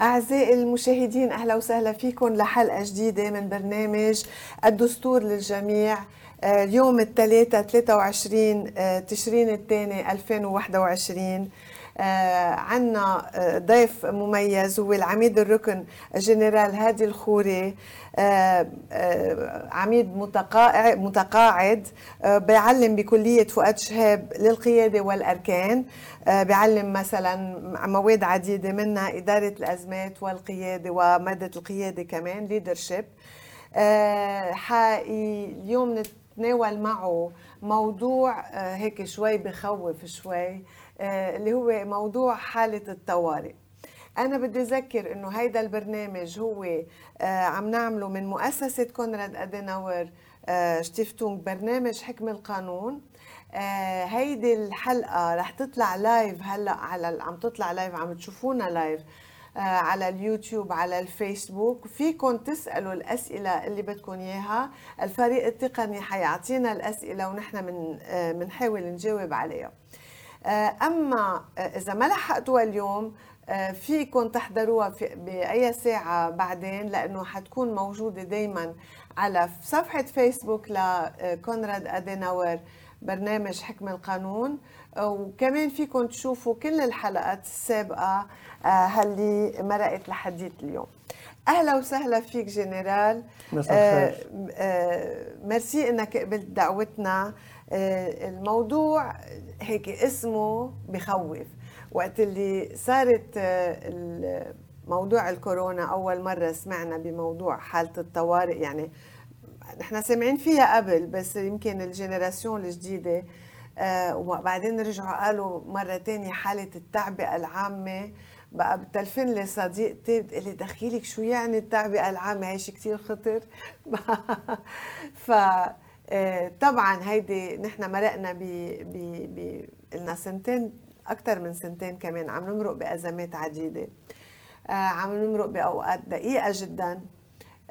أعزائي المشاهدين أهلا وسهلا فيكم لحلقة جديدة من برنامج الدستور للجميع. آه، اليوم الثلاثاء 23 آه، تشرين الثاني 2021 عندنا آه، ضيف مميز هو العميد الركن الجنرال هادي الخوري عميد متقاعد بيعلم بكلية فؤاد شهاب للقيادة والأركان بيعلم مثلا مواد عديدة منها إدارة الأزمات والقيادة ومادة القيادة كمان leadership اليوم نتناول معه موضوع آه، هيك شوي بخوف شوي آه، اللي هو موضوع حالة الطوارئ. أنا بدي أذكر إنه هيدا البرنامج هو آه، عم نعمله من مؤسسة كونراد أديناور شتيفتونغ برنامج حكم القانون. هيدي الحلقة رح تطلع live هلا على عم تطلع live عم تشوفونا live آه، على اليوتيوب على الفيسبوك. فيكم تسألوا الأسئلة اللي بدكم إياها. الفريق التقني حيعطينا الأسئلة ونحن من بنحاول آه، نجاوب عليها. آه، أما إذا ما لحقتوها اليوم فيكم تحضروها في بأي ساعة بعدين لأنه حتكون موجودة دايما على صفحة فيسبوك لكونراد أديناور برنامج حكم القانون. وكمان فيكم تشوفوا كل الحلقات السابقة اللي مرقت لحديت اليوم. أهلا وسهلا فيك جنرال. آه آه ميرسي إنك قبلت دعوتنا. آه الموضوع هيك اسمه بخوف. وقت اللي صارت آه موضوع الكورونا أول مرة سمعنا بموضوع حالة الطوارئ يعني نحن سامعين فيها قبل بس يمكن الجنراسيون الجديدة آه وبعدين رجعوا قالوا مرة تانية حالة التعبئة العامة بقى بتلفن لي صديقتي بتقلي دخيلك شو يعني التعبئة العامة؟ هي شيء كثير خطر. ف آه، طبعا هيدي نحن مرقنا ب ب ب لنا سنتين أكثر من سنتين كمان عم نمرق بأزمات عديدة. آه، عم نمرق بأوقات دقيقة جدا.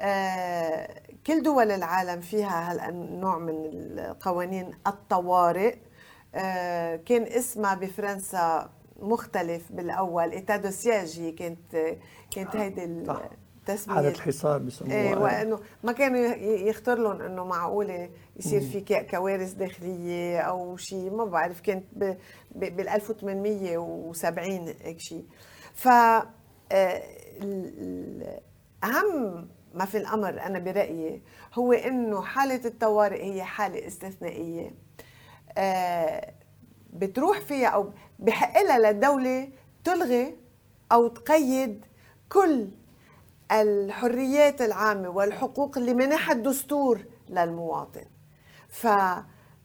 آه، كل دول العالم فيها هالنوع من القوانين الطوارئ. كان اسمها بفرنسا مختلف بالأول. إيتا سياج هي كانت كانت هيدي التسميه حاله الحصار بسموها إيه وإنه ما كانوا يخطر لهم إنه معقولة يصير في كوارث داخلية أو شيء ما بعرف كانت بال 1870 هيك شيء ف آه، أهم ما في الأمر أنا برأيي هو إنه حالة الطوارئ هي حالة استثنائية. آه، بتروح فيها أو بحق لها للدوله تلغي أو تقيد كل الحريات العامة والحقوق اللي منحها الدستور للمواطن. ف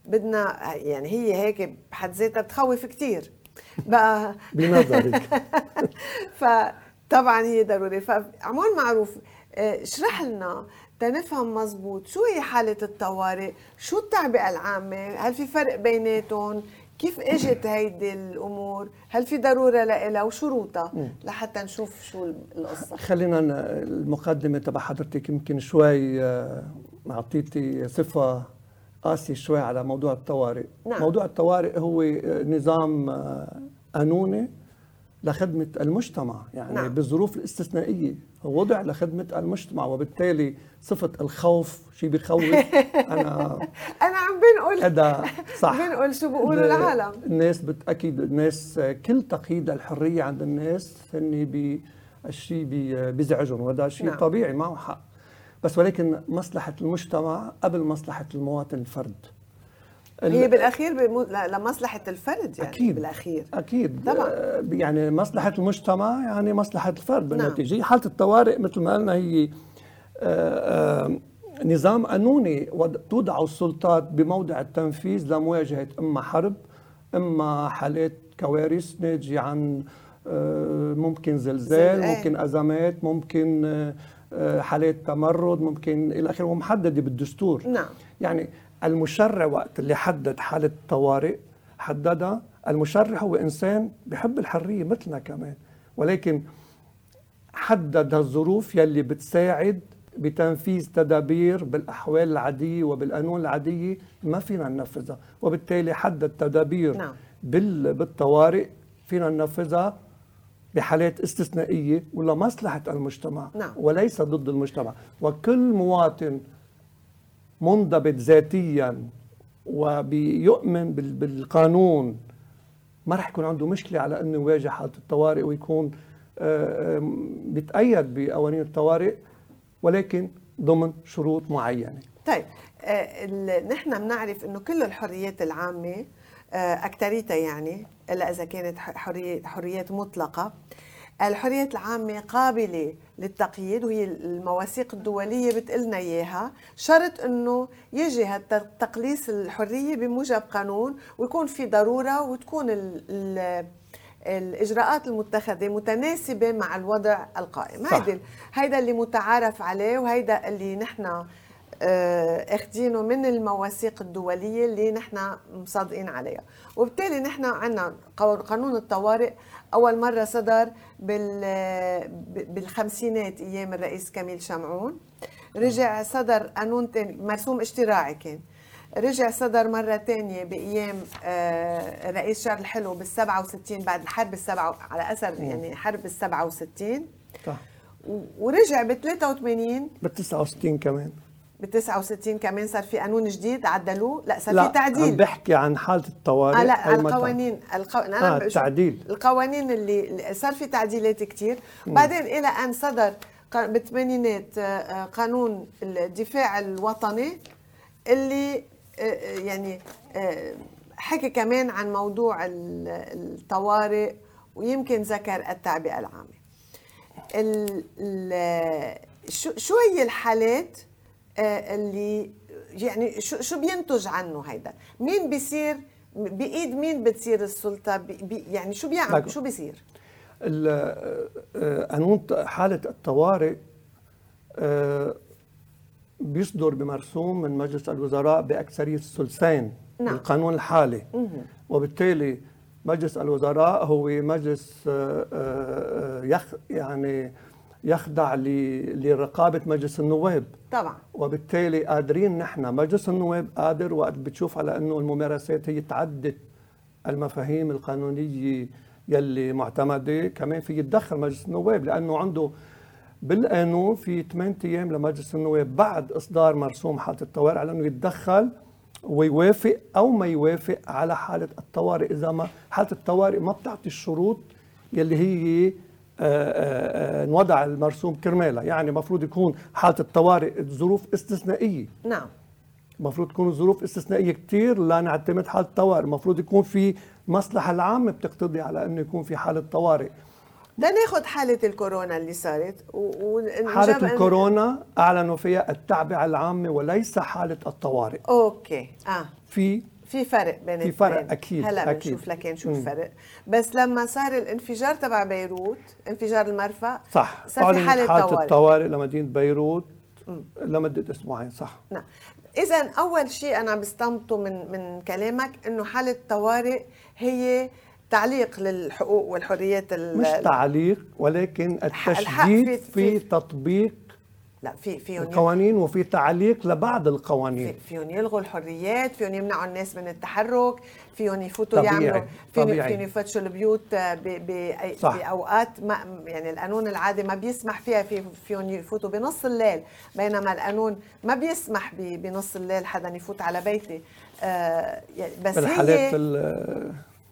بدنا يعني هي هيك بحد ذاتها بتخوف كثير بقى بنظرك فطبعا هي ضروري. فعمول معروف آه، اشرح لنا تنفهم مزبوط شو هي حالة الطوارئ؟ شو التعبئة العامة؟ هل في فرق بيناتهم؟ كيف إجت هيدي الأمور؟ هل في ضرورة لها وشروطها لحتى نشوف شو القصة؟ خلينا المقدمة تبع حضرتك يمكن شوي آه، أعطيتي صفة قاسية شوي على موضوع الطوارئ نعم. موضوع الطوارئ هو آه، نظام آه، قانوني لخدمة المجتمع. يعني نعم. بالظروف الاستثنائية وضع لخدمة المجتمع وبالتالي صفة الخوف شيء بخوف أنا أنا عم بنقول هذا صح. بنقول شو بيقولوا العالم الناس أكيد الناس كل تقييد الحرية عند الناس هن الشيء بيزعجهم وهذا شيء نعم. طبيعي معه حق. بس ولكن مصلحة المجتمع قبل مصلحة المواطن الفرد هي بالأخير بمو... لمصلحة الفرد يعني أكيد بالأخير. أكيد. طبعا. آه، يعني مصلحة المجتمع يعني مصلحة الفرد بالنتيجة. نعم. حالة الطوارئ مثل ما قلنا هي آه، آه، نظام قانوني توضع السلطات بموضع التنفيذ لمواجهة إما حرب إما حالات كوارث ناتجه عن ممكن زلزال ممكن أزمات ممكن حالات تمرد ممكن إلى آخره ومحددة بالدستور. نعم. يعني المشرع وقت اللي حدد حالة طوارئ حددها. المشرع هو إنسان بحب الحرية مثلنا كمان. ولكن حدد الظروف يلي بتساعد بتنفيذ تدابير بالأحوال العادية وبالقانون العادية ما فينا ننفذها. وبالتالي حدد تدابير نعم. بالطوارئ فينا ننفذها بحالات استثنائية ولمصلحة المجتمع. نعم. وليس ضد المجتمع. وكل مواطن منضبط ذاتيا وبيؤمن بال- بالقانون ما رح يكون عنده مشكلة على أنه يواجه حالة الطوارئ ويكون آه، بيتأيد بقوانين الطوارئ ولكن ضمن شروط معينة. طيب آه، نحن بنعرف إنه كل الحريات العامة آه، اكثريتها يعني إلا إذا كانت حريه حريات مطلقة. الحريات العامة قابلة للتقييد وهي المواثيق الدولية بتقلنا إياها شرط أنه يجي هذا تقليص الحرية بموجب قانون ويكون في ضرورة وتكون ال ال الإجراءات المتخذة متناسبة مع الوضع القائم. هيدا هيدا اللي متعارف عليه وهيدا اللي نحن آه، اخذينه من المواثيق الدولية اللي نحن مصادقين عليها. وبالتالي نحن عندنا قانون الطوارئ. أول مرة صدر بال بالخمسينات أيام الرئيس كميل شمعون. رجع صدر قانون تاني مرسوم اشتراعي كان. رجع صدر مرة تانية بأيام آه، الرئيس شارل حلو بال 67 بعد الحرب السبعة على أثر يعني حرب ال 67 صح. و- ورجع ب 83 بال 69 كمان. ب 69 كمان صار في قانون جديد عدلوه؟ لا صار لا في عم تعديل. بحكي عن حالة الطوارئ آه لا؟ القوانين القو... أنا آه، التعديل. القوانين اللي صار في تعديلات كتير. بعدين إلى أن صدر بالثمانينات آه، آه، قانون الدفاع الوطني اللي آه، يعني حكي كمان عن موضوع ال- الطوارئ ويمكن ذكر التعبئة العامة. ال ال شو هي الحالات اللي يعني شو شو بينتج عنه هيدا؟ مين بيصير بإيد مين بتصير السلطة؟ بي يعني شو بيعمل؟ شو بيصير؟ ال- آه، قانون حالة الطوارئ آه، بيصدر بمرسوم من مجلس الوزراء بأكثرية الثلثين نعم. القانون الحالي. وبالتالي مجلس الوزراء هو مجلس آه، آه، يخ يعني يخضع لرقابة مجلس النواب. طبعا. وبالتالي قادرين نحن مجلس النواب قادر وقت بتشوف على إنه الممارسات هي تعدت المفاهيم القانونية يلي معتمدة كمان في يتدخل مجلس النواب لأنه عنده بالقانون في 8 أيام لمجلس النواب بعد إصدار مرسوم حالة الطوارئ على إنه يتدخل ويوافق أو ما يوافق على حالة الطوارئ إذا ما حالة الطوارئ ما بتعطي الشروط يلي هي انوضع المرسوم كرمالها يعني المفروض يكون حالة الطوارئ ظروف استثنائية. نعم. المفروض تكون ظروف استثنائية كتير لا نعتمد حالة طوارئ المفروض يكون في مصلحة العامة بتقتضي على أنه يكون في حالة طوارئ. بدنا ناخذ حالة الكورونا اللي صارت و... حالة الكورونا أعلنوا فيها التعبئة العامة وليس حالة الطوارئ. أوكي. آه. في في فرق بين في فرق الاثنين. أكيد، هلا أكيد. بنشوف لكن شو. الفرق بس لما صار الانفجار تبع بيروت انفجار المرفأ صح صار في حالة حالة طوارئ الطوارئ لمدينة بيروت لمدة أسبوعين صح نعم إذا أول شيء أنا بستنبطه من من كلامك إنه حالة طوارئ هي تعليق للحقوق والحريات ال- مش تعليق ولكن التشديد في- في في- تطبيق لا في فيهم القوانين وفي تعليق لبعض القوانين فيهم يلغوا الحريات فيهم يمنعوا الناس من التحرك فيهم يفوتوا طبيعي، يعملوا فيهم. فيهم يفتشوا البيوت آه، ب- ب- صح. بأوقات ما يعني القانون العادي ما بيسمح فيها في فيهم يفوتوا بنص الليل بينما القانون ما بيسمح بنص الليل حدا يفوت على بيتي آه، يعني بس هي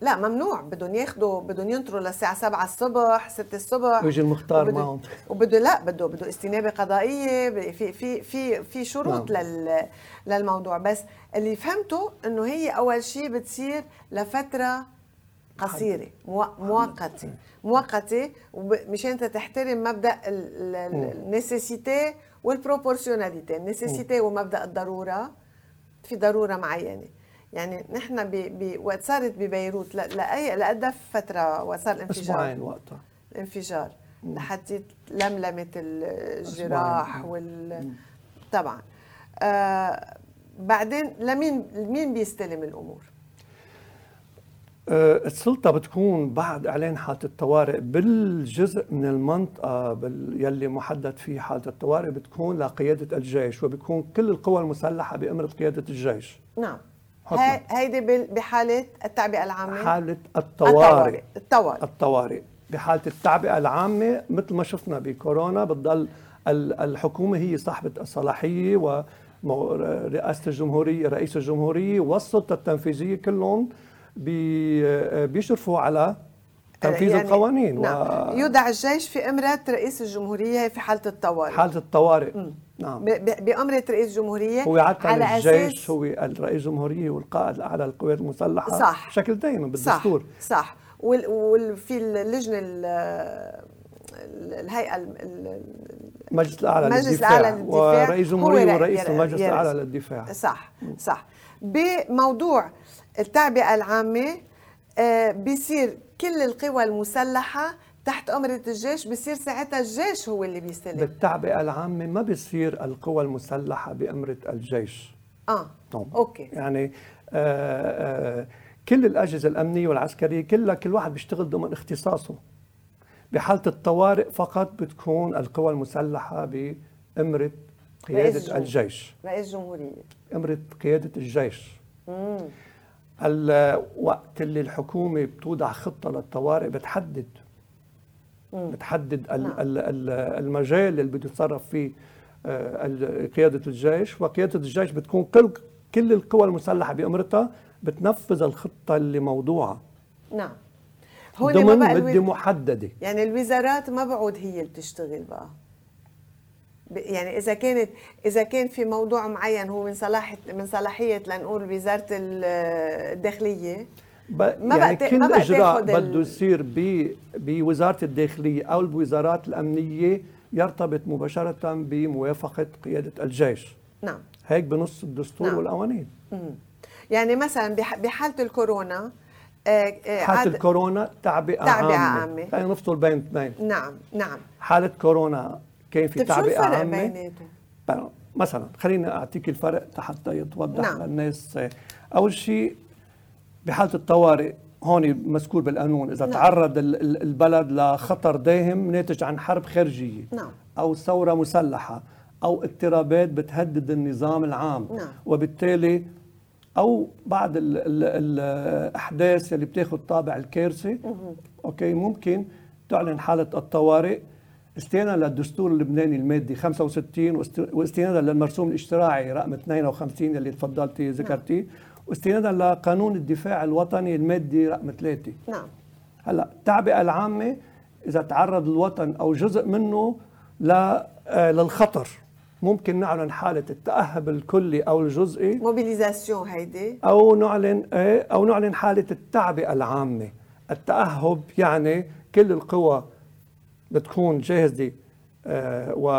لا ممنوع. بدهم ياخذوا بدهم ينطروا للساعة 7 الصبح 6 الصبح. ويجي المختار معهم. وبده لا بده بده استنابه قضائيه ب- في في في في شروط نعم. لل للموضوع. بس اللي فهمته إنه هي أول شيء بتصير لفترة قصيرة مو- مؤقتة. مؤقتة وب- مشان تحترم مبدأ النسيسيتي وال proportionality ال necessity ومبدأ الضرورة في ضرورة معينة. يعني نحن ب... ب... وقت صارت ببيروت ل... لاي لقد فترة وصار الانفجار. أسبوعين وقتها. الانفجار. لحتى لملمت الجراح أسبوعين. وال طبعا. آه بعدين لمين مين بيستلم الأمور؟ آه، السلطة بتكون بعد إعلان حالة الطوارئ بالجزء من المنطقة بال- يلي محدد فيه حالة الطوارئ بتكون لقيادة الجيش وبيكون كل القوى المسلحة بأمرة قيادة الجيش. نعم. هيدي بحالة التعبئة العامة. حالة الطوارئ. الطوارئ. الطوارئ. بحالة التعبئة العامة مثل ما شفنا بكورونا بتضل الحكومة هي صاحبة الصلاحية و رئاسة الجمهورية رئيس الجمهورية والسلطة التنفيذية كلهم بيشرفوا على تنفيذ يعني القوانين نعم. و... يودع الجيش في إمرة رئيس الجمهورية في حالة الطوارئ. حالة الطوارئ. م. نعم. بامره رئيس الجمهوريه هو على الجيش أساس... هو الرئيس الجمهوريه والقائد الاعلى للقوات المسلحة صح. بشكل دائما بالدستور. صح. صح وفي اللجنة الهيئة المجلس الأعلى المجلس الأعلى للدفاع. ورئيس الجمهوريه ورئيس المجلس الأعلى للدفاع. صح صح. بموضوع التعبئة العامة آه، بيصير كل القوى المسلحة تحت أمرة الجيش بصير ساعتها الجيش هو اللي بيستلم بالتعبئة العامة ما بيصير القوى المسلحة بأمرة الجيش آه طبعا. أوكي يعني آآ آه، آآ كل الأجهزة الأمنية والعسكرية كلها كل واحد بيشتغل ضمن اختصاصه بحالة الطوارئ فقط بتكون القوى المسلحة بأمرة قيادة الجيش رئيس جمهورية أمرة قيادة الجيش مم. الوقت اللي الحكومة بتوضع خطة للطوارئ بتحدد. بتحدد نعم. المجال اللي بده يتصرف فيه آه، قيادة الجيش. وقيادة الجيش بتكون كل كل القوى المسلحة بأمرتها بتنفذ الخطة اللي موضوعة. نعم. هون ضمن مدة محددة. يعني الوزارات ما بعود هي اللي بتشتغل بقى. يعني إذا كانت إذا كان في موضوع معين هو من صلاح من صلاحية لنقول وزارة الداخلية ما يعني بقى كل ما بقى إجراء بده يصير بوزارة الداخلية أو بوزارات الأمنية يرتبط مباشرة بموافقة قيادة الجيش. نعم. هيك بنص الدستور نعم. والقوانين. يعني مثلا بحالة الكورونا آه، آه، حالة الكورونا تعبئة, تعبئة عامة. خلينا نفصل بين اثنين. نعم نعم. حالة كورونا كان في تعبئة عامة؟ شو الفرق بيناتهم؟ مثلا خليني أعطيك الفرق حتى يتوضح نعم. للناس. أول شيء بحالة الطوارئ هون مذكور بالقانون إذا نعم. تعرض البلد لخطر داهم ناتج عن حرب خارجية نعم. أو ثورة مسلحة أو اضطرابات بتهدد النظام العام نعم. وبالتالي أو بعض ال ال الأحداث اللي بتاخذ طابع الكارثة أوكي ممكن تعلن حالة الطوارئ استنادا للدستور اللبناني المادي 65 واستنادا للمرسوم الاشتراعي رقم 52 اللي تفضلتي ذكرتيه واستنادا لقانون الدفاع الوطني المادي رقم 3 نعم. هلا التعبئة العامة إذا تعرض الوطن أو جزء منه آه، للخطر ممكن نعلن حالة التأهب الكلي أو الجزئي. موبيليزاسيون هيدي. أو نعلن إيه، أو نعلن حالة التعبئة العامة. التأهب يعني كل القوى بتكون جاهزة آه، و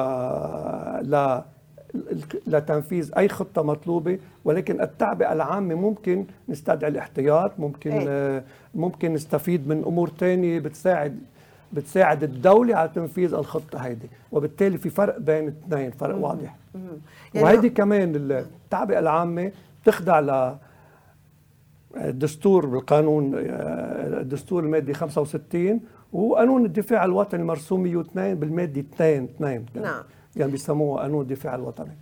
لتنفيذ أي خطة مطلوبة ولكن التعبئه العامه ممكن نستدعي الاحتياط ممكن أي. ممكن نستفيد من أمور ثانية بتساعد بتساعد الدولة على تنفيذ الخطة هيدي وبالتالي في فرق بين الاثنين فرق مم. واضح مم. يعني وهيدي كمان التعبئة العامة بتخضع ل الدستور بالقانون آه، الدستور المادي 65 وقانون الدفاع الوطني مرسوم 102 بالماده 2 2 نعم يعني بيسموه قانون الدفاع الوطني.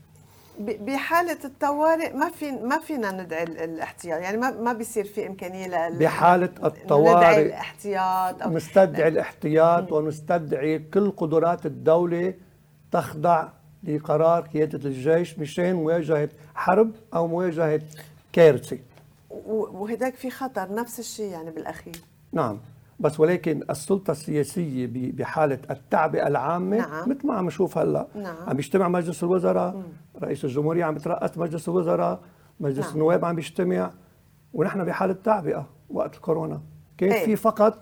بحالة الطوارئ ما في ما فينا ندعي الاحتياط يعني ما ما بيصير في إمكانية لل بحالة الطوارئ ندعي الاحتياط أو نستدعي الاحتياط ونستدعي كل قدرات الدولة تخضع لقرار قيادة الجيش مشان مواجهة حرب أو مواجهة كارثة. وهداك في خطر نفس الشيء يعني بالأخير. نعم. بس ولكن السلطة السياسية بحالة التعبئه العامة نعم. مثل ما عم نشوف هلأ نعم. عم يجتمع مجلس الوزراء. رئيس الجمهورية عم يترأس مجلس الوزراء مجلس نعم. النواب عم يجتمع ونحن بحالة تعبئة وقت الكورونا كان إيه؟ في فقط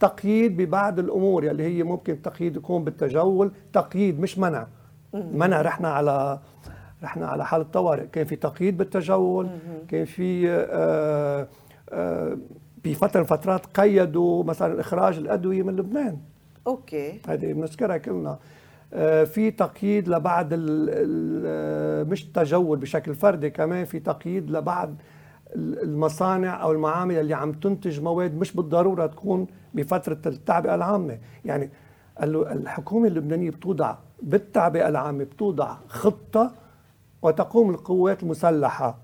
تقييد ببعض الأمور يلي هي ممكن تقييد يكون بالتجول تقييد مش منع مم. منع رحنا على رحنا على حالة طوارئ كان في تقييد بالتجول مم. كان في آه آه بفترة فترات قيدوا مثلا إخراج الأدوية من لبنان. أوكي. هذه بنذكرها كلنا آه، في تقييد لبعض آه، مش تجول بشكل فردي كمان في تقييد لبعض المصانع أو المعامل اللي عم تنتج مواد مش بالضرورة تكون بفترة التعبئة العامة. يعني الحكومة اللبنانية بتوضع بالتعبئة العامة بتوضع خطة وتقوم القوات المسلحة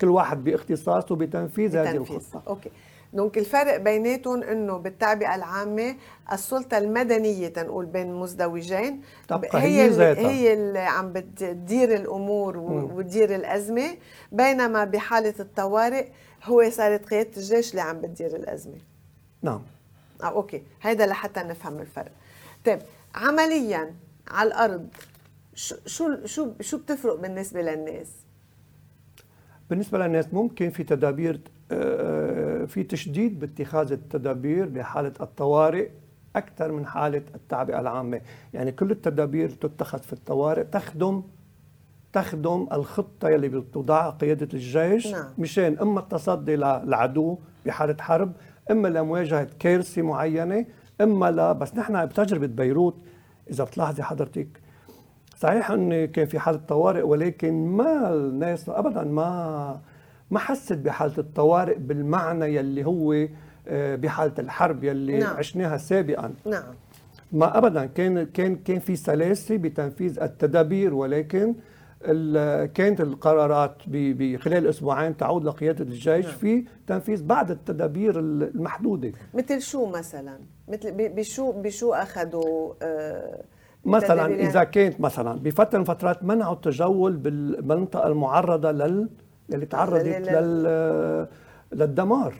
كل واحد باختصاصه بتنفيذ, بتنفيذ. هذه الخطة. okay. دونك الفرق بيناتهم إنه بالتعبئة العامة السلطة المدنية تنقول بين مزدوجين. هي هي اللي ذاتها. هي اللي عم بتدير الأمور. وتدير الأزمة. بينما بحالة الطوارئ هو صارت قيادة الجيش اللي عم بتدير الأزمة. نعم. آه أوكي. هيدا لحتى نفهم الفرق. طيب عمليا على الأرض شو شو شو بتفرق بالنسبة للناس؟ بالنسبة للناس ممكن في تدابير آه، في تشديد باتخاذ التدابير بحالة الطوارئ أكثر من حالة التعبئة العامة يعني كل التدابير تتخذ في الطوارئ تخدم تخدم الخطة يلي بتوضعها قيادة الجيش نعم. مشان إما التصدي للعدو بحالة حرب إما لمواجهة كارثة معينة إما لا بس نحن بتجربة بيروت إذا بتلاحظي حضرتك صحيح أن كان في حالة طوارئ ولكن ما الناس ابدا ما ما حست بحالة الطوارئ بالمعنى يلي هو آه، بحالة الحرب يلي نعم. عشناها سابقا نعم ما ابدا كان كان كان في سلاسة بتنفيذ التدابير ولكن كانت القرارات بخلال أسبوعين تعود لقيادة الجيش نعم. في تنفيذ بعض التدابير المحدودة مثل شو مثلا مثل بشو بشو أخذوا آه مثلا؟ إذا كانت مثلا بفترة من فترات منعوا التجول بالمنطقة المعرضة لل اللي تعرضت لل- لل للدمار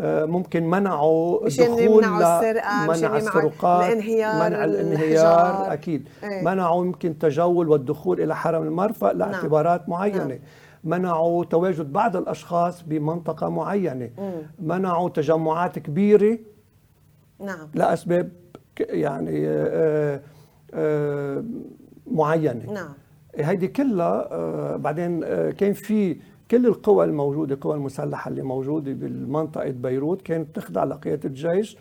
آه، ممكن منعوا الدخول السرقة، مشان منع السرقات الانهيار، منع الانهيار الحجار. أكيد إيه. منعوا يمكن التجول والدخول إلى حرم المرفأ لاعتبارات معينة نعم. منعوا تواجد بعض الأشخاص بمنطقة معينة منعوا تجمعات كبيرة نعم لأسباب يعني آه، آه، معينة. نعم. هيدي كلها آه، بعدين آه، كان في كل القوى الموجودة القوى المسلحة اللي موجودة بالمنطقة بيروت كانت تخضع لقياده الجيش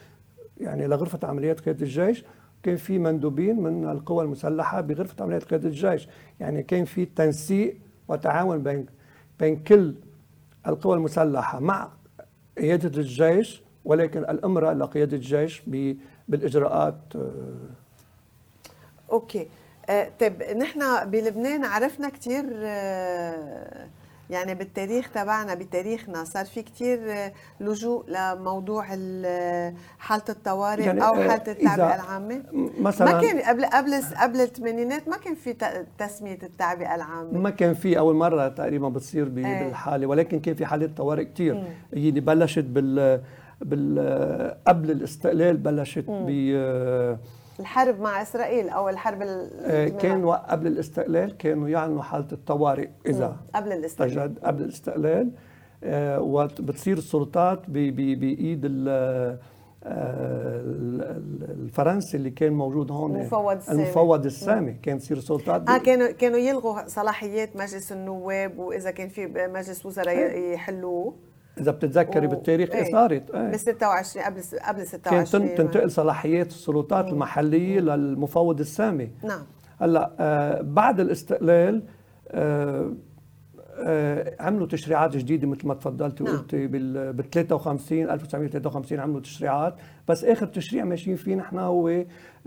يعني لغرفة عمليات قيادة الجيش. كان في مندوبين من القوى المسلحة بغرفة عمليات قيادة الجيش. يعني كان في تنسيق وتعاون بين بين كل القوى المسلحة مع قيادة الجيش ولكن الامره لقياده الجيش بالإجراءات آه، أوكي. آه طيب نحن بلبنان عرفنا كثير آه يعني بالتاريخ تبعنا بتاريخنا. صار في كثير آه لجوء لموضوع ال- حالة الطوارئ يعني، أو حالة التعبئه العامة. مثلا ما كان قبل قبل قبل الثمانينات ما كان في تسمية التعبئه العامة. ما كان في أول مرة تقريبا بتصير إيه. بالحالة ولكن كان في حالات طوارئ كثير هي اللي بلشت بال بال قبل الاستقلال بلشت ب الحرب مع إسرائيل أو الحرب ال- آه، كان قبل الاستقلال كانوا يعلنوا حالة الطوارئ إذا قبل الاستقلال. تجد قبل الاستقلال آه، وبتصير السلطات بإيد ال- آه، ال- ال- الفرنسي اللي كان موجود هون المفوض السامي. المفوض السامي. كان تصير السلطات آه كانوا كانوا يلغوا صلاحيات مجلس النواب وإذا كان في مجلس وزراء ي- يحلوه. إذا بتتذكري و- بالتاريخ إيه. إيه. صارت إيه. بال 26 قبل قبل كانت 26 تن- تنتقل صلاحيات السلطات المحلية للمفوض السامي. نعم. هلأ آه بعد الاستقلال آه آه عملوا تشريعات جديدة مثل ما تفضلتي نعم. وقلتي بال بال 53 1953 عملوا تشريعات. بس آخر تشريع ماشيين فيه نحن هو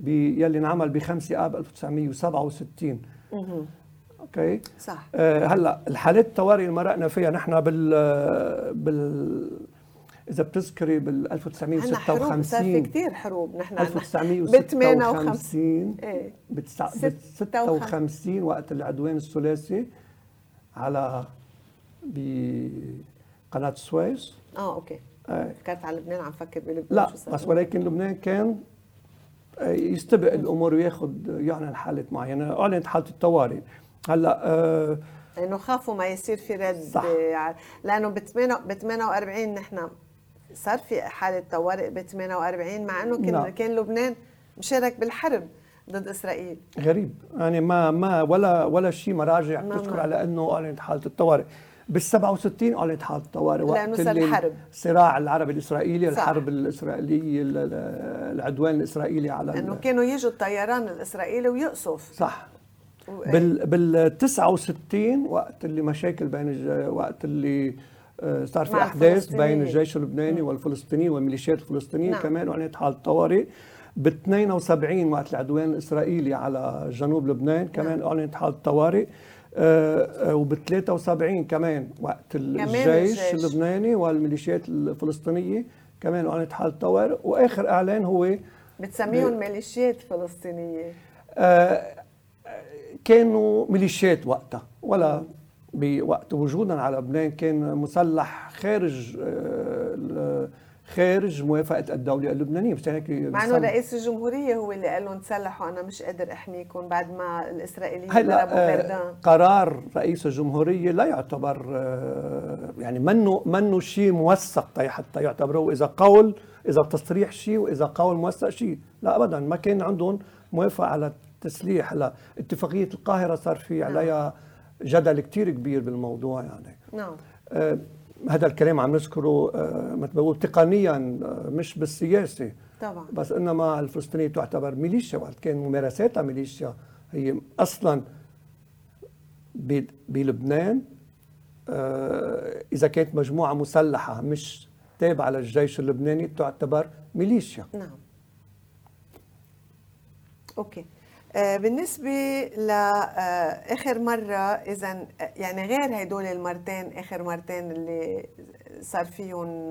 يلي انعمل ب 5 اب 1967 okay؟ صح. آه، هلأ الحالات الطوارئ اللي مرقنا فيها نحن بال بال إذا بتذكري بال عندنا حروب صار في 1956 كثير حروب. نحن ب 1956 إيه بال ست- 56 وقت العدوان الثلاثي على بقناه السويس آه أوكي. آه، فكرت على لبنان عم فكر بلبنان. لا. بس ولكن لبنان كان آه، يستبق الأمور وياخذ يعلن حالات معينة. أعلنت حالة الطوارئ. هلا آه انه خافوا ما يصير في رد صح. لأنه ب 48 نحن صار في حالة طوارئ ب 48 مع إنه كان نعم. كان لبنان مشارك بالحرب ضد إسرائيل غريب يعني ما ما ولا ولا شيء مراجع ما- تذكر ما. على إنه اعلنت حالة الطوارئ بال 67 اعلنت حالة الطوارئ لأنه صار الحرب. الصراع العربي الإسرائيلي صح. الحرب الإسرائيلية ال- ال- العدوان الإسرائيلي على انه كانوا يجوا الطيران الإسرائيلي ويقصف صح بال بال 69 وقت اللي مشاكل بين. وقت اللي آه، صار في أحداث. بين الجيش اللبناني والفلسطيني والميليشيات الفلسطينيه نعم. كمان اعلنت حاله طوارئ ب 72 وقت العدوان الإسرائيلي على جنوب لبنان كمان نعم. اعلنت حاله طوارئ وب 73 كمان وقت الجيش الجيش. اللبناني والميليشيات الفلسطينية كمان اعلنت حاله طوارئ وآخر إعلان هو بتسميهم ميليشيات فلسطينية آه كانوا ميليشيات وقتها ولا بوقت وجودنا على لبنان كان مسلح خارج آه خارج موافقة الدولة اللبنانية. مش هيك مع إنه رئيس الجمهورية هو اللي قال لهم تسلحوا أنا مش قادر احميكم بعد ما الإسرائيليين ضربوا بردان قرار رئيس الجمهورية لا يعتبر آه، يعني منه منه شيء موثق حتى يعتبروه إذا قول إذا تصريح شيء وإذا قول موثق شيء لا ابدا ما كان عندهم موافقة على التسليح. هلا اتفاقية القاهرة صار في نعم. عليها جدل كثير كبير بالموضوع يعني. نعم. آه هذا الكلام عم نذكره آه، مثل ما بقول تقنيا آه، مش بالسياسة. طبعا. بس إنما الفلسطينية تعتبر ميليشيا وقت كان ممارساتها ميليشيا هي أصلا بلبنان آه، إذا كانت مجموعة مسلحة مش تابعة للجيش اللبناني تعتبر ميليشيا. نعم. أوكي. بالنسبة لآخر آه، مرة إذا يعني غير هدول المرتين آخر مرتين اللي صار فيهم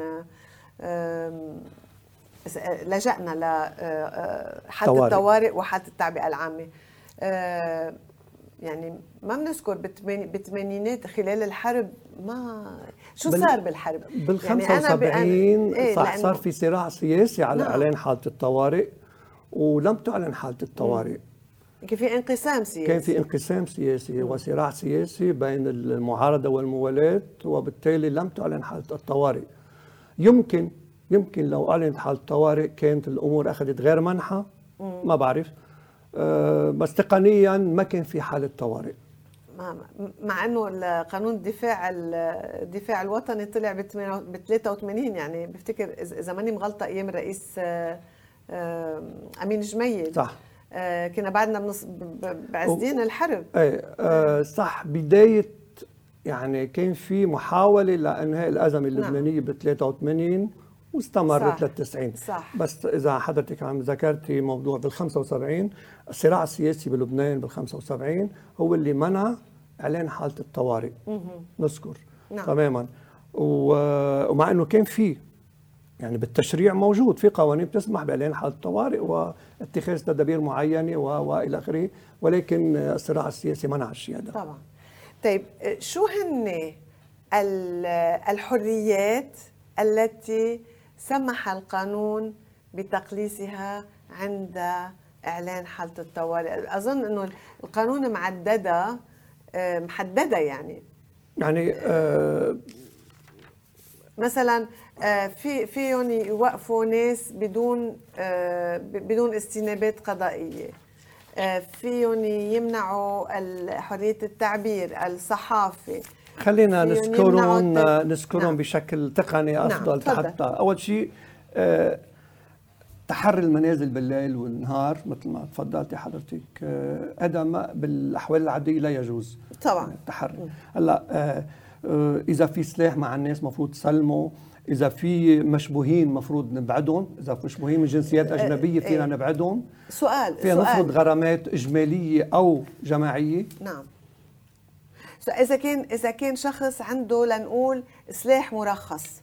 لجأنا لحالة آه، الطوارئ وحالة التعبئة العامة يعني ما بنذكر بالثمانينات خلال الحرب ما شو صار بالحرب؟ بال 75 يعني إيه صح صار في صراع سياسي على نعم. اعلان حالة الطوارئ ولم تعلن حالة الطوارئ كان في انقسام سياسي. كان في انقسام سياسي وصراع سياسي بين المعارضة والموالاة وبالتالي لم تعلن حالة الطوارئ. يمكن يمكن لو أعلنت حالة الطوارئ كانت الأمور أخذت غير منحة ما بعرف. أه بس تقنيا ما كان في حالة طوارئ مع إنه قانون الدفاع الدفاع الوطني طلع ب 83 يعني بفتكر إذا ماني مغلطة أيام الرئيس آه، أمين جميل. صح. كنا بعدنا بنص بعزين الحرب. إيه آه صح بداية يعني كان في محاولة لإنهاء الأزمة نعم. اللبنانية ب 83 واستمرت لل 90 صح. بس إذا حضرتك عم ذكرتي موضوع بال 75 الصراع السياسي بلبنان بال 75 هو اللي منع إعلان حالة الطوارئ. نذكر. نعم. تماما. ومع إنه كان في يعني بالتشريع موجود في قوانين بتسمح بإعلان حالة طوارئ واتخاذ تدابير معينة وإلى آخره ولكن الصراع السياسي منع الشيء هذا طبعا. طيب شو هن الحريات التي سمح القانون بتقليصها عند إعلان حالة الطوارئ؟ أظن إنه القانون معدده محددة يعني. يعني آه مثلا آه، في فيهم يوقفوا ناس بدون آه، بدون استنابات قضائية. آه، فيهم يمنعوا حريه التعبير الصحافة. خلينا نذكرهم نذكرهم نعم. بشكل تقني نعم، أفضل نعم. حتى. أول شيء تحري المنازل بالليل والنهار مثل ما تفضلتي حضرتك هذا بالأحوال العادية لا يجوز. طبعا. التحري هلأ إذا في سلاح مع الناس مفروض تسلمه. إذا في مشبوهين مفروض نبعدهم. إذا في مشبوهين من جنسيات أه، أجنبية فينا إيه. نبعدهم. سؤال فينا. نفرض غرامات إجمالية أو جماعية. نعم. إذا كان إذا كان شخص عنده لنقول سلاح مرخص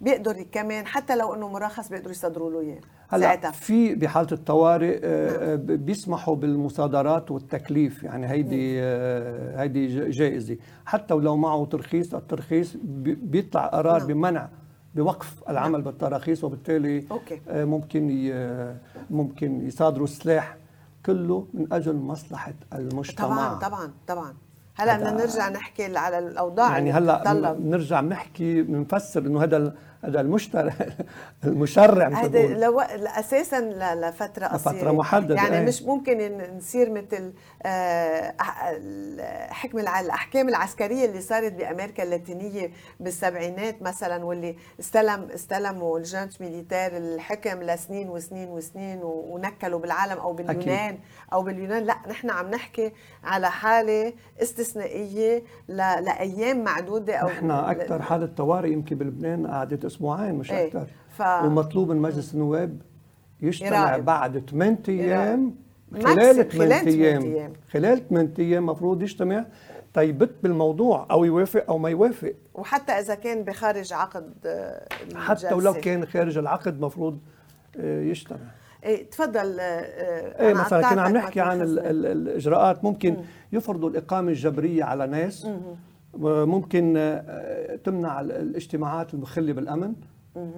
بيقدر كمان حتى لو إنه مرخص بيقدروا يصدروا له إياه. هلأ في بحالة الطوارئ آه،. آه، بيسمحوا بالمصادرات والتكليف يعني هيدي آه، هيدي جائزة حتى ولو معه ترخيص الترخيص بيطلع قرار نعم. بمنع بوقف العمل نعم. بالتراخيص وبالتالي أوكي. ممكن ممكن يصادروا السلاح كله من أجل مصلحة المجتمع طبعا طبعا طبعا هلأ بدنا نرجع نحكي على الأوضاع يعني هلأ بنرجع بنحكي بنفسر إنه هذا هذا المشترع المشرع هذا لو أساسا لفترة قصيرة لفتره محددة يعني إيه. مش ممكن نصير مثل آه، حكم الأحكام العسكرية اللي صارت بأمريكا اللاتينية بالسبعينات مثلا واللي استلم استلموا الجانت ميليتير الحكم لسنين وسنين وسنين ونكلوا بالعالم أو باليونان أكيد. أو باليونان لا نحن عم نحكي على حالة استثنائية لأيام معدودة أو نحن أكثر حالة طوارئ يمكن بلبنان قعدت أسبوعين مش إيه أكثر ف... ومطلوب من مجلس النواب يجتمع يراقب. بعد 8 أيام خلال 8 أيام. خلال 8 أيام. المفروض يجتمع. تيبت بالموضوع أو يوافق أو ما يوافق. وحتى إذا كان بخارج عقد آه، حتى ولو كان خارج العقد مفروض آه، يجتمع إيه تفضل إيه مثلا كنا عم نحكي عن ال ال الإجراءات. ممكن مم. يفرضوا الإقامة الجبرية على ناس. ممكن تمنع الاجتماعات المخله بالأمن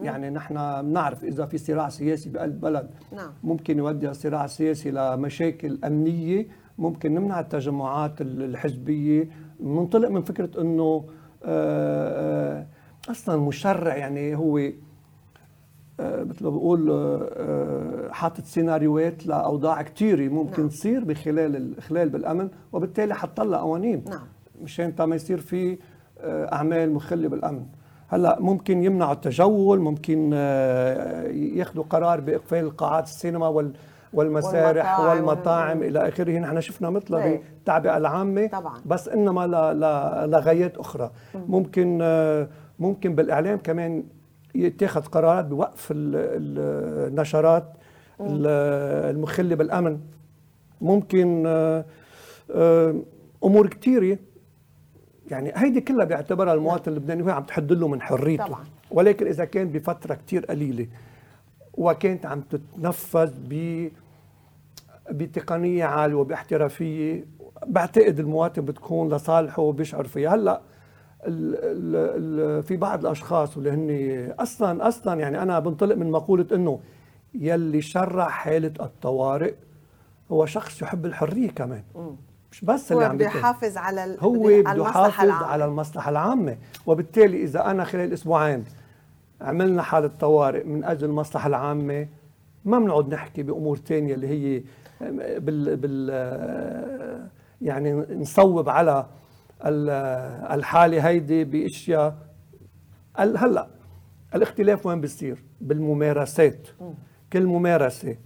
يعني نحن بنعرف إذا في صراع سياسي بقلب بلد نعم. ممكن يؤدي الصراع السياسي لمشاكل أمنية ممكن نمنع التجمعات الحزبية منطلق من فكرة إنه آه، آه، أصلا المشرع يعني هو آه، مثل ما بقول حاطط سيناريوهات لأوضاع كثيره ممكن نعم. تصير بخلال الاخلال بالأمن وبالتالي حطلها قوانين نعم. مشان ما يصير في أعمال مخلة بالأمن. هلأ ممكن يمنعوا التجول ممكن ياخذوا قرار بإقفال القاعات السينما وال والمسارح والمطاعم, والمطاعم إلى آخره. نحن شفنا مثلها إيه. بالتعبئة العامة طبعا. بس إنما لغايات أخرى. ممكن ممكن بالإعلام كمان يتخذ قرارات بوقف النشرات المخلة بالأمن. ممكن آه، آه، أمور كثيره يعني هيدي كلها بيعتبرها المواطن اللبناني وهي عم تحد له من حريته. طبعا. ولكن إذا كان بفترة كثير قليلة وكانت عم تتنفذ ب بتقنية عالية وباحترافية بعتقد المواطن بتكون لصالحه وبيشعر فيها. هلأ ال ال في بعض الأشخاص واللي هن أصلا أصلا يعني أنا بنطلق من مقولة إنه يلي شرع حالة الطوارئ هو شخص يحب الحرية كمان. مش بس اللي عم بيحافظ على هو بده يحافظ على المصلحة العامة. وبالتالي إذا أنا خلال أسبوعين عملنا حالة طوارئ من أجل المصلحة العامة ما بنقعد نحكي بأمور ثانية اللي هي بال, بال يعني نصوب على الحالة هيدي بأشياء. هلأ الاختلاف وين بيصير؟ بالممارسات. كل ممارسة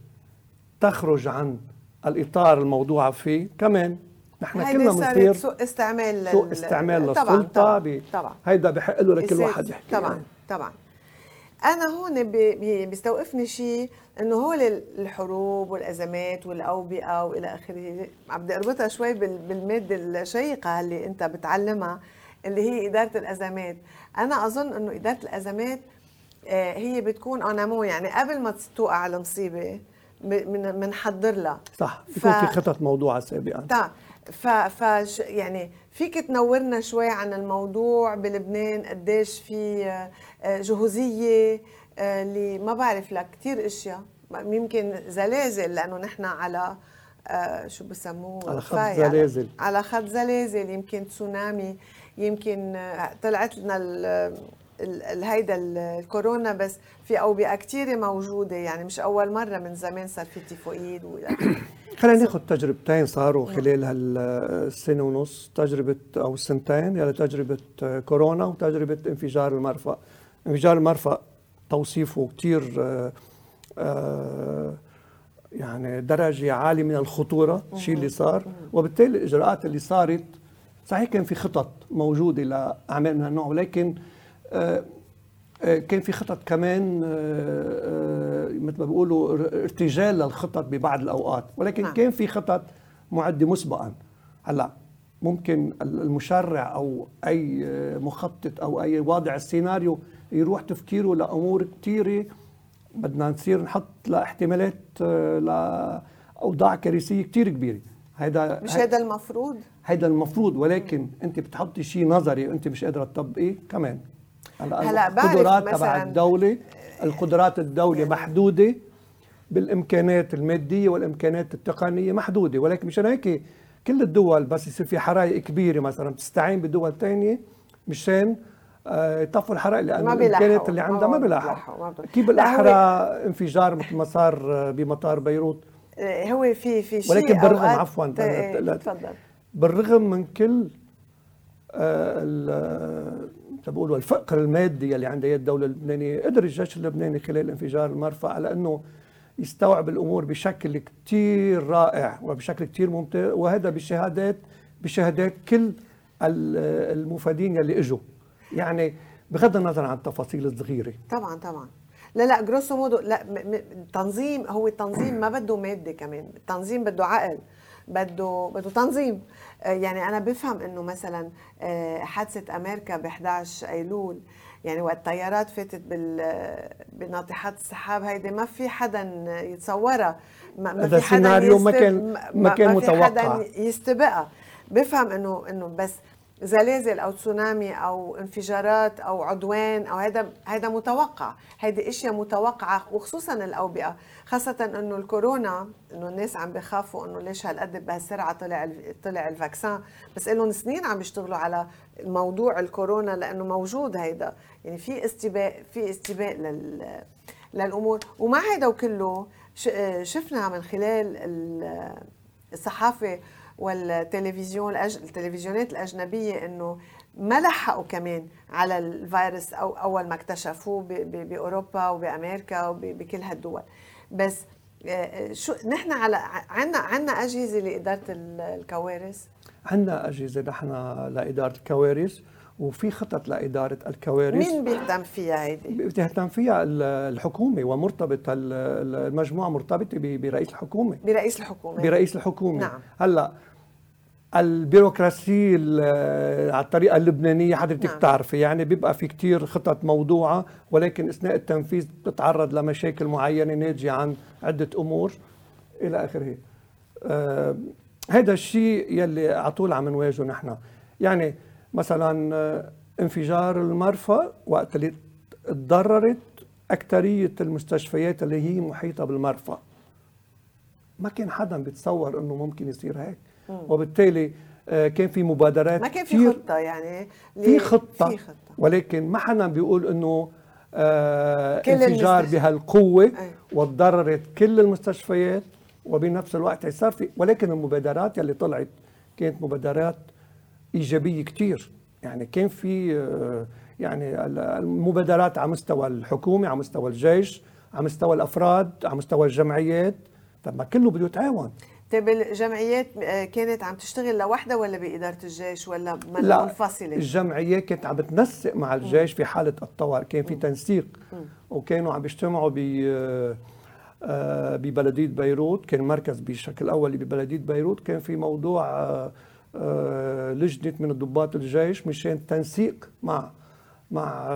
تخرج عن الإطار الموضوع فيه. كمان نحن كلنا بنصير سوء استعمال سوء استعمال للسلطة. طبعا طبعا, طبعا هيدا بحق له لكل واحد يحكي. طبعا يعني. طبعا. أنا هون بيستوقفني شيء إنه هول الحروب والأزمات والأوبئة وإلى آخره. عم بدي أربطها شوي بالماده الشيقة اللي أنت بتعلمها اللي هي إدارة الأزمات. أنا أظن إنه إدارة الأزمات آه، هي بتكون انامو يعني قبل ما توقع المصيبة بنحضر لها. صح بيكون ف... في خطط موضوعه سابقا. طيب ف... ف يعني فيك تنورنا شوي عن الموضوع بلبنان قديش في آه، جهوزية آه، اللي ما بعرف لك كثير إشياء. يمكن زلازل لأنه نحن على آه، شو بسموه؟ على خط زلازل. على خط زلازل يمكن تسونامي يمكن طلعت لنا هيدا الكورونا بس في أوبئة كثيره موجودة. يعني مش أول مرة من زمان صار في تيفوئيد خلينا ناخذ تجربتين صاروا خلال هالسنة ونص تجربة أو السنتين يعني تجربة كورونا وتجربة انفجار المرفأ. انفجار المرفأ توصيفه كثير آه، آه، يعني درجة عالية من الخطورة الشيء اللي صار. وبالتالي الإجراءات اللي صارت صحيح كان في خطط موجودة لاعمال من هالنوع ولكن آه، آه، كان في خطط كمان آه، مثل ما بيقولوا ارتجال للخطط ببعض الأوقات. ولكن نعم. كان في خطط معدة مسبقا. هلأ ممكن المشرع أو أي مخطط أو أي واضع السيناريو يروح تفكيره لأمور كثيره بدنا نصير نحط لاحتمالات لاوضاع كارثية كثير كبيرة. هيدا مش هيدا المفروض؟ هيدا المفروض. ولكن أنت بتحطي شيء نظري وانت مش قادرة تطبقيه كمان. هلا القدرات تبع الدولة القدرات الدولة يعني محدودة بالامكانات المادية والامكانات التقنية محدودة. ولكن مشان هيك كل الدول بس يصير في حرائق كبيرة مثلا بتستعين بدول ثانية مشان آه، يطفوا الحرائق لأن الإمكانيات اللي عندها ما بيلاحقوا. كيف بالأحرى انفجار مثل ما صار آه، بمطار بيروت. آه، هو في في شيء ولكن بالرغم عفوا تفضل. بالرغم من كل بقولوا الفقر المادي اللي عند الدولة اللبنانية قدر الجيش اللبناني خلال انفجار المرفأ على إنه يستوعب الأمور بشكل كثير رائع وبشكل كثير ممتع وهذا بشهادات بشهادات كل المفادين اللي إجوا. يعني بغض النظر عن التفاصيل الصغيرة. طبعا طبعا. لا لا جروسو مودو لا التنظيم هو التنظيم ما بده مادة كمان التنظيم بده عقل. بده بده تنظيم. آه، يعني أنا بفهم إنه مثلا آه، حادثة أمريكا ب 11 أيلول يعني وقت الطيارات فاتت بال بناطحات السحاب هيدي ما في حدا يتصورها. ما, في حدا ما كان ما كان متوقع ما في حدا يستبقها. بفهم إنه إنه بس زلازل أو تسونامي أو انفجارات أو عدوان أو هذا هذا متوقع. هيدي أشياء متوقعة وخصوصا الأوبئة. خاصة إنه الكورونا إنه الناس عم بخافوا إنه ليش هالقد بهالسرعة طلع طلع الفاكسان. بس لهم سنين عم يشتغلوا على موضوع الكورونا لأنه موجود هيدا. يعني في استباء في استباء لل للأمور. ومع هيدا وكله شفنا من خلال الصحافة والتلفزيون التلفزيونات الأجنبية إنه ما لحقوا كمان على الفيروس أو أول ما اكتشفوه بأوروبا وبأمريكا وبكل هالدول. بس آه، آه، شو نحن على عندنا عندنا أجهزة لإدارة الكوارث؟ عندنا أجهزة نحن لإدارة الكوارث وفي خطط لإدارة الكوارث. مين بيهتم فيها هيدي؟ بتهتم فيها الحكومة ومرتبط المجموعة مرتبطة برئيس الحكومة. برئيس الحكومة. برئيس الحكومة. نعم. هلأ البيروقراسية على الطريقة اللبنانية حضرتك نعم. بتعرفي يعني بيبقى في كتير خطط موضوعة ولكن أثناء التنفيذ بتتعرض لمشاكل معينة ناتجة عن عدة أمور إلى آخره. آه هذا الشيء يلي على طول عم نواجهه نحن. يعني مثلا آه، انفجار المرفأ وقت اللي تضررت أكثرية المستشفيات اللي هي محيطة بالمرفأ. ما كان حدا بيتصور إنه ممكن يصير هيك. وبالتالي آه، كان في مبادرات ما كان في خطة يعني في خطة في خطة. ولكن ما حدا بيقول إنه آه انفجار بهالقوة أي. وتضررت كل المستشفيات وبنفس الوقت صار في ولكن المبادرات اللي طلعت كانت مبادرات إيجابية كثير يعني كان في آه يعني المبادرات على مستوى الحكومة على مستوى الجيش على مستوى الأفراد على مستوى الجمعيات. طب ما كله بده يتعاون. طيب الجمعيات آه، كانت عم تشتغل لوحدها ولا بإدارة الجيش ولا لا منفصلة؟ الجمعيات كانت عم بتنسق مع الجيش في حالة الطوارئ كان في تنسيق وكانوا عم بيجتمعوا ب آه، ببلدية بيروت كان مركز بشكل أولي ببلدية بيروت كان في موضوع آه، لجنة من ضباط الجيش مشان تنسيق مع مع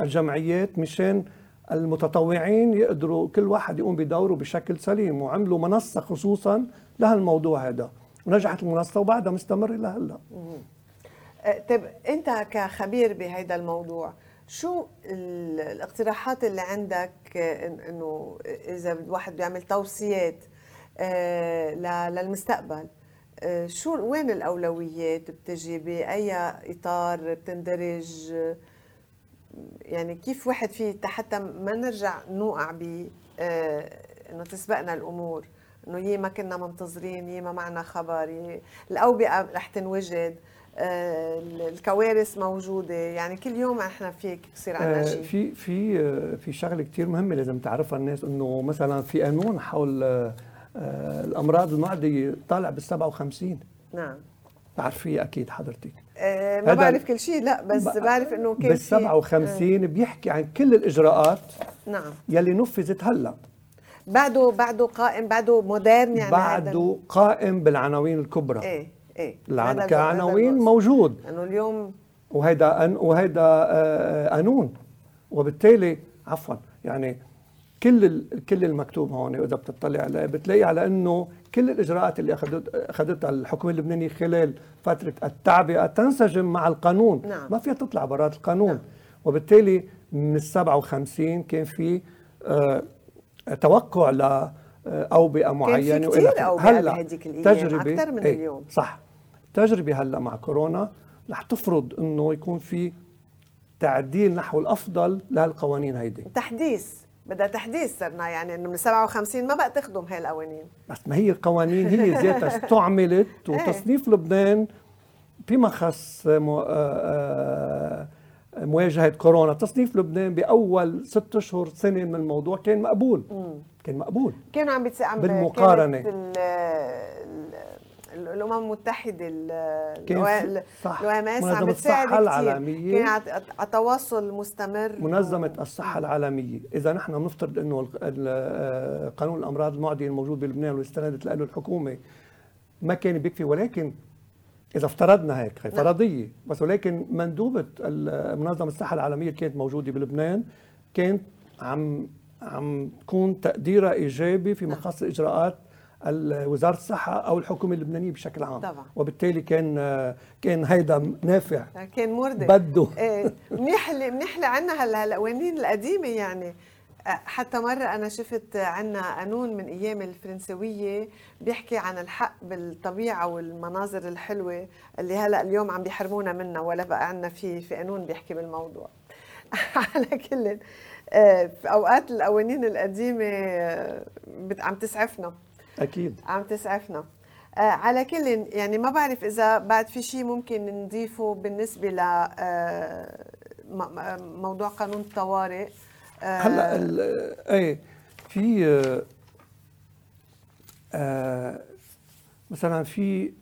الجمعيات مشان المتطوعين يقدروا كل واحد يقوم بدوره بشكل سليم وعملوا منصة خصوصا لهالموضوع هذا. ونجحت المنصة وبعدها مستمرة لهلا أه، طيب أنت كخبير بهذا الموضوع شو الاقتراحات اللي عندك إنه إذا الواحد بيعمل توصيات أه، للمستقبل أه، شو وين الأولويات بتجي؟ بأي إطار بتندرج؟ يعني كيف واحد في حتى ما نرجع نوقع ب إنه تسبقنا الأمور؟ إنه يي ما كنا منتظرين يي ما معنا خبر الأوبئة رح تنوجد آه، الكوارث موجودة. يعني كل يوم إحنا فيك بصير عندنا شيء. في في في شغلة كثير مهمة لازم تعرفها الناس إنه مثلا في قانون حول آه، الأمراض المعديه طالع بال 57 نعم. بتعرفيه أكيد حضرتك. أه ما بعرف كل شيء لا بس بعرف إنه كان بال 57 بيحكي عن كل الإجراءات نعم. يلي نفذت هلأ. بعده بعده قائم بعده مودرن يعني بعده قائم بالعناوين الكبرى. إيه إيه. العن... كعناوين موجود. انه اليوم وهيدا أن... وهيدا آه قانون وبالتالي عفوا يعني كل ال... كل المكتوب هون إذا بتطلع عليه بتلاقي على أنه كل الإجراءات اللي اخذت أخذتها الحكومة اللبنانية خلال فترة التعبئة تنسجم مع القانون. نعم. ما فيها تطلع برات القانون. نعم. وبالتالي من ال 57 كان في آه توقع ل أوبئة معينة كان في كثير أوبئة هلأ بهديك الأيام تجربة أكثر من إيه اليوم. صح. تجربة هلأ مع كورونا رح تفرض إنه يكون في تعديل نحو الأفضل لهالقوانين هيدي. تحديث. بدها تحديث صرنا يعني إنه من 57 ما بقى تخدم هاي القوانين بس ما هي القوانين هي ذاتها استعملت إيه. وتصنيف لبنان فيما خص آه، آه، مواجهة كورونا. تصنيف لبنان بأول ست أشهر سنة من الموضوع كان مقبول. كان مقبول. كانوا عم عم بالمقارنة. الأمم المتحدة الاو إم إس عم بتساعد العالمية. كان على تواصل مستمر. منظمة و... الصحة العالمية. إذا نحن بنفترض إنه قانون الأمراض المعديه الموجود بلبنان واللي استندت له الحكومة ما كان بيكفي ولكن إذا افترضنا هيك هي نعم. فرضية بس ولكن مندوبة منظمة الصحة العالمية كانت موجودة بلبنان كانت عم عم تكون تقديرها إيجابي في نعم. مخصص إجراءات وزاره الصحة أو الحكومة اللبنانية بشكل عام طبعا. وبالتالي كان كان هيدا نافع كان مرضي بده إيه منيح اللي منيح اللي عندنا هلا القوانين القديمة يعني حتى مرة أنا شفت عنا قانون من أيام الفرنسوية بيحكي عن الحق بالطبيعة والمناظر الحلوة اللي هلأ اليوم عم بيحرمونا منها ولا بقى عنا في في قانون بيحكي بالموضوع. على كل أه، في أوقات القوانين القديمة بت- عم تسعفنا. أكيد. عم تسعفنا. آه على كل يعني ما بعرف إذا بعد في شيء ممكن نضيفه بالنسبة ل آه موضوع قانون الطوارئ. آه. هلا ال- إيه في آه، آه مثلا في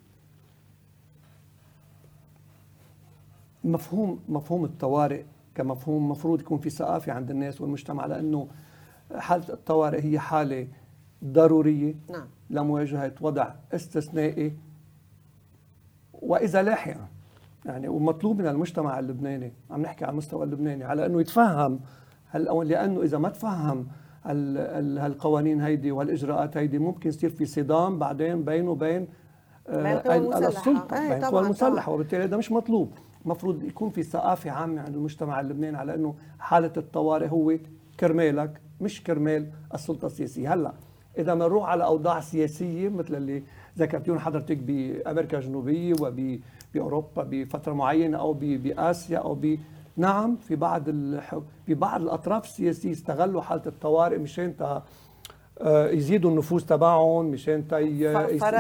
مفهوم مفهوم الطوارئ كمفهوم مفروض يكون في ثقافة عند الناس والمجتمع لأنه حالة الطوارئ هي حالة ضرورية نعم. لمواجهه وضع استثنائي وإذا لاحقا يعني ومطلوب من المجتمع اللبناني عم نحكي على المستوى اللبناني على إنه يتفهم لأنه إذا ما تفهم هال- هال- هالقوانين هيدي وهالاجراءات هيدي ممكن يصير في صدام بعدين بينه وبين. السلطة إيه بين القوى المسلحة طبعاً. وبالتالي هذا مش مطلوب المفروض يكون في ثقافة عامة عند المجتمع اللبناني على إنه حالة الطوارئ هو كرمالك مش كرمال السلطة السياسية هلأ إذا بنروح على أوضاع سياسية مثل اللي ذكرتيهم حضرتك بأمريكا الجنوبية وباوروبا بفترة معينة أو بآسيا أو ب نعم في بعض. في بعض الأطراف السياسية استغلوا حالة الطوارئ مشان تا آه، يزيدوا النفوذ تبعهم مشان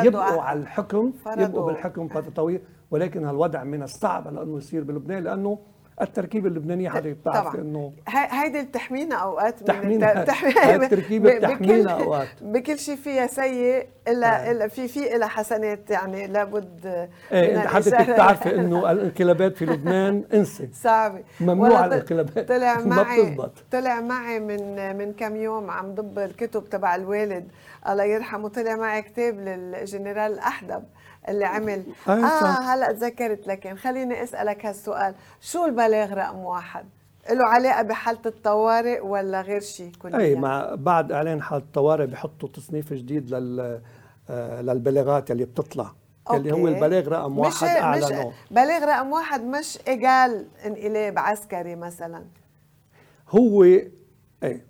يبقوا على الحكم. يبقوا بالحكم فترة طويلة ولكن هالوضع من الصعب على انه يصير بلبنان لأنه التركيبه اللبنانيه حضرتك بتعرفي إنه هيدي بتحمينا أوقات تحمينا- التركيبة بتحمينا بكل- أوقات. بكل شيء فيها سيء الا آه. إلا في في لها حسنات يعني لابد إيه حضرتك. بتعرفي إنه الانقلابات في لبنان إنسي صعبة ممنوع الانقلابات. طلع ما معي بتزبط. طلع معي من من كم يوم عم ضب الكتب تبع الوالد الله يرحمه طلع معي كتاب للجنرال الأحدب اللي عمل أي آه صح. هلا تذكرت لكن خليني أسألك هالسؤال شو البلاغ رقم واحد؟ له علاقة بحالة الطوارئ ولا غير شيء كليا؟ أي مع بعد إعلان حالة الطوارئ بحطوا تصنيف جديد لل آه، للبلاغات اللي بتطلع اللي هو okay. البلاغ رقم مش واحد مش اعلنوه بلاغ رقم واحد مش إيجال انقلاب عسكري مثلا هو إيه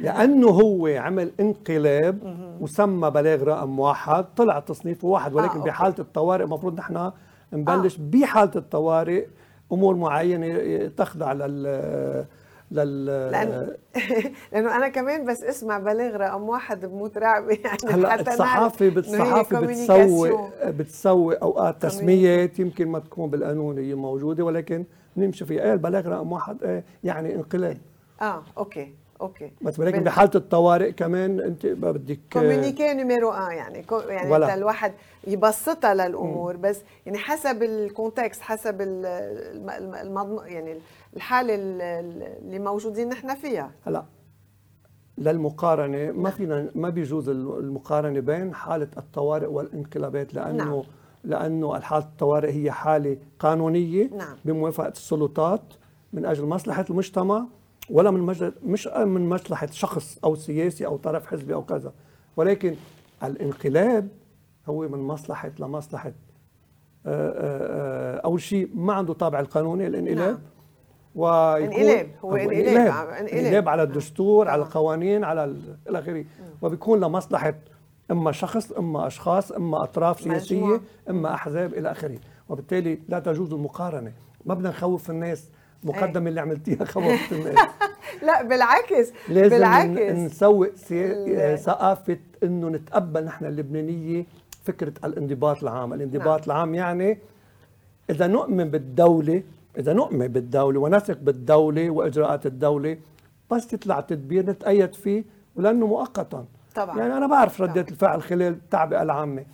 لأنه هو عمل انقلاب وسمى بلاغ رقم واحد طلع تصنيفه واحد ولكن أوكي. بحالة الطوارئ المفروض نحن نبلش بحالة الطوارئ أمور معينة تخضع لل لل لأن لأنه أنا كمان بس اسمع بلاغ رقم واحد بموت رعبة يعني هلأ الصحافة بالصحافه. بتسوي بتسوي أوقات تسميات يمكن ما تكون بالقانون هي موجودة ولكن نمشي فيها إيه البلاغ رقم واحد إيه يعني انقلاب. آه okay. okay بس ولكن بحالة الطوارئ كمان أنت ما بدك كوميونيكي نيميرو 1 يعني كو يعني ولا. الواحد يبسطها للأمور بس يعني حسب ال context حسب ال- الم- الم- المضم يعني الحالة ال- ال- اللي موجودين نحن فيها هلا للمقارنة ما فينا ما بيجوز المقارنة بين حالة الطوارئ والانقلابات لأنه نعم. لأنه حاله الطوارئ هي حالة قانونية نعم. بموافقة السلطات من أجل مصلحة المجتمع ولا من مجل مش من مصلحة شخص أو سياسي أو طرف حزبي أو كذا ولكن الانقلاب هو من مصلحة لمصلحة آه، آه، آه، أول شيء ما عنده طابع القانوني الانقلاب نعم. انقلاب، هو انقلاب، إنقلاب. انقلاب على الدستور على. القوانين على ال- إلى آخره وبيكون لمصلحة إما شخص إما أشخاص إما أطراف سياسية. إما أحزاب إلى آخره وبالتالي لا تجوز المقارنة ما بدنا نخوف الناس المقدمه اللي عملتيها خوفت الناس لا بالعكس لازم بالعكس نسوق سي... ثقافة إنه نتقبل نحن اللبنانية فكرة الانضباط العام، الانضباط نعم. العام يعني إذا نؤمن بالدولة إذا نؤمن بالدولة ونثق بالدولة وإجراءات الدولة بس يطلع تدبير نتأيد فيه ولأنه مؤقتا طبعا. يعني أنا بعرف ردة طبعا. الفعل خلال التعبئة العامة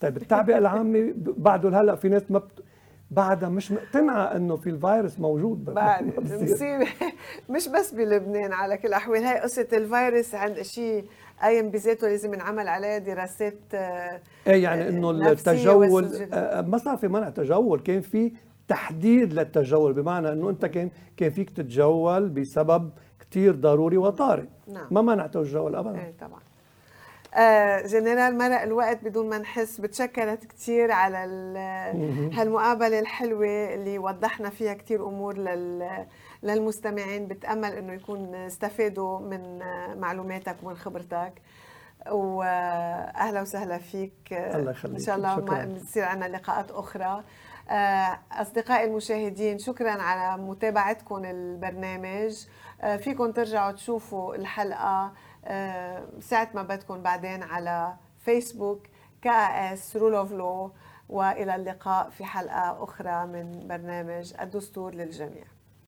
طيب التعبئة العامة بعده هلا في ناس ما بت... بعدها مش مقتنعه إنه في الفيروس موجود. بعد مصيبه مش بس بلبنان على كل الأحوال. هاي قصة الفيروس عند شيء قايم بذاته لازم ينعمل عليه دراسات إيه يعني إنه التجول آه، ما صار في منع تجول كان في تحديد للتجول بمعنى إنه أنت كان كان فيك تتجول بسبب كثير ضروري وطارئ. نعم. ما منعته الجول ابدا. إيه طبعا. آه جنرال مرق الوقت بدون ما نحس بتشكرت كثير على هالمقابلة الحلوة اللي وضحنا فيها كثير أمور لل للمستمعين بتأمل إنه يكون استفادوا من معلوماتك ومن خبرتك. واهلا وسهلا فيك. الله يخليك. ان شاء الله بتصير عندنا لقاءات أخرى. آه، أصدقائي المشاهدين شكرا على متابعتكم البرنامج. آه، فيكم ترجعوا تشوفوا الحلقة. آه، ساعة ما بدكم بعدين على فيسبوك كاس رول أوف لو وإلى اللقاء في حلقة أخرى من برنامج الدستور للجميع.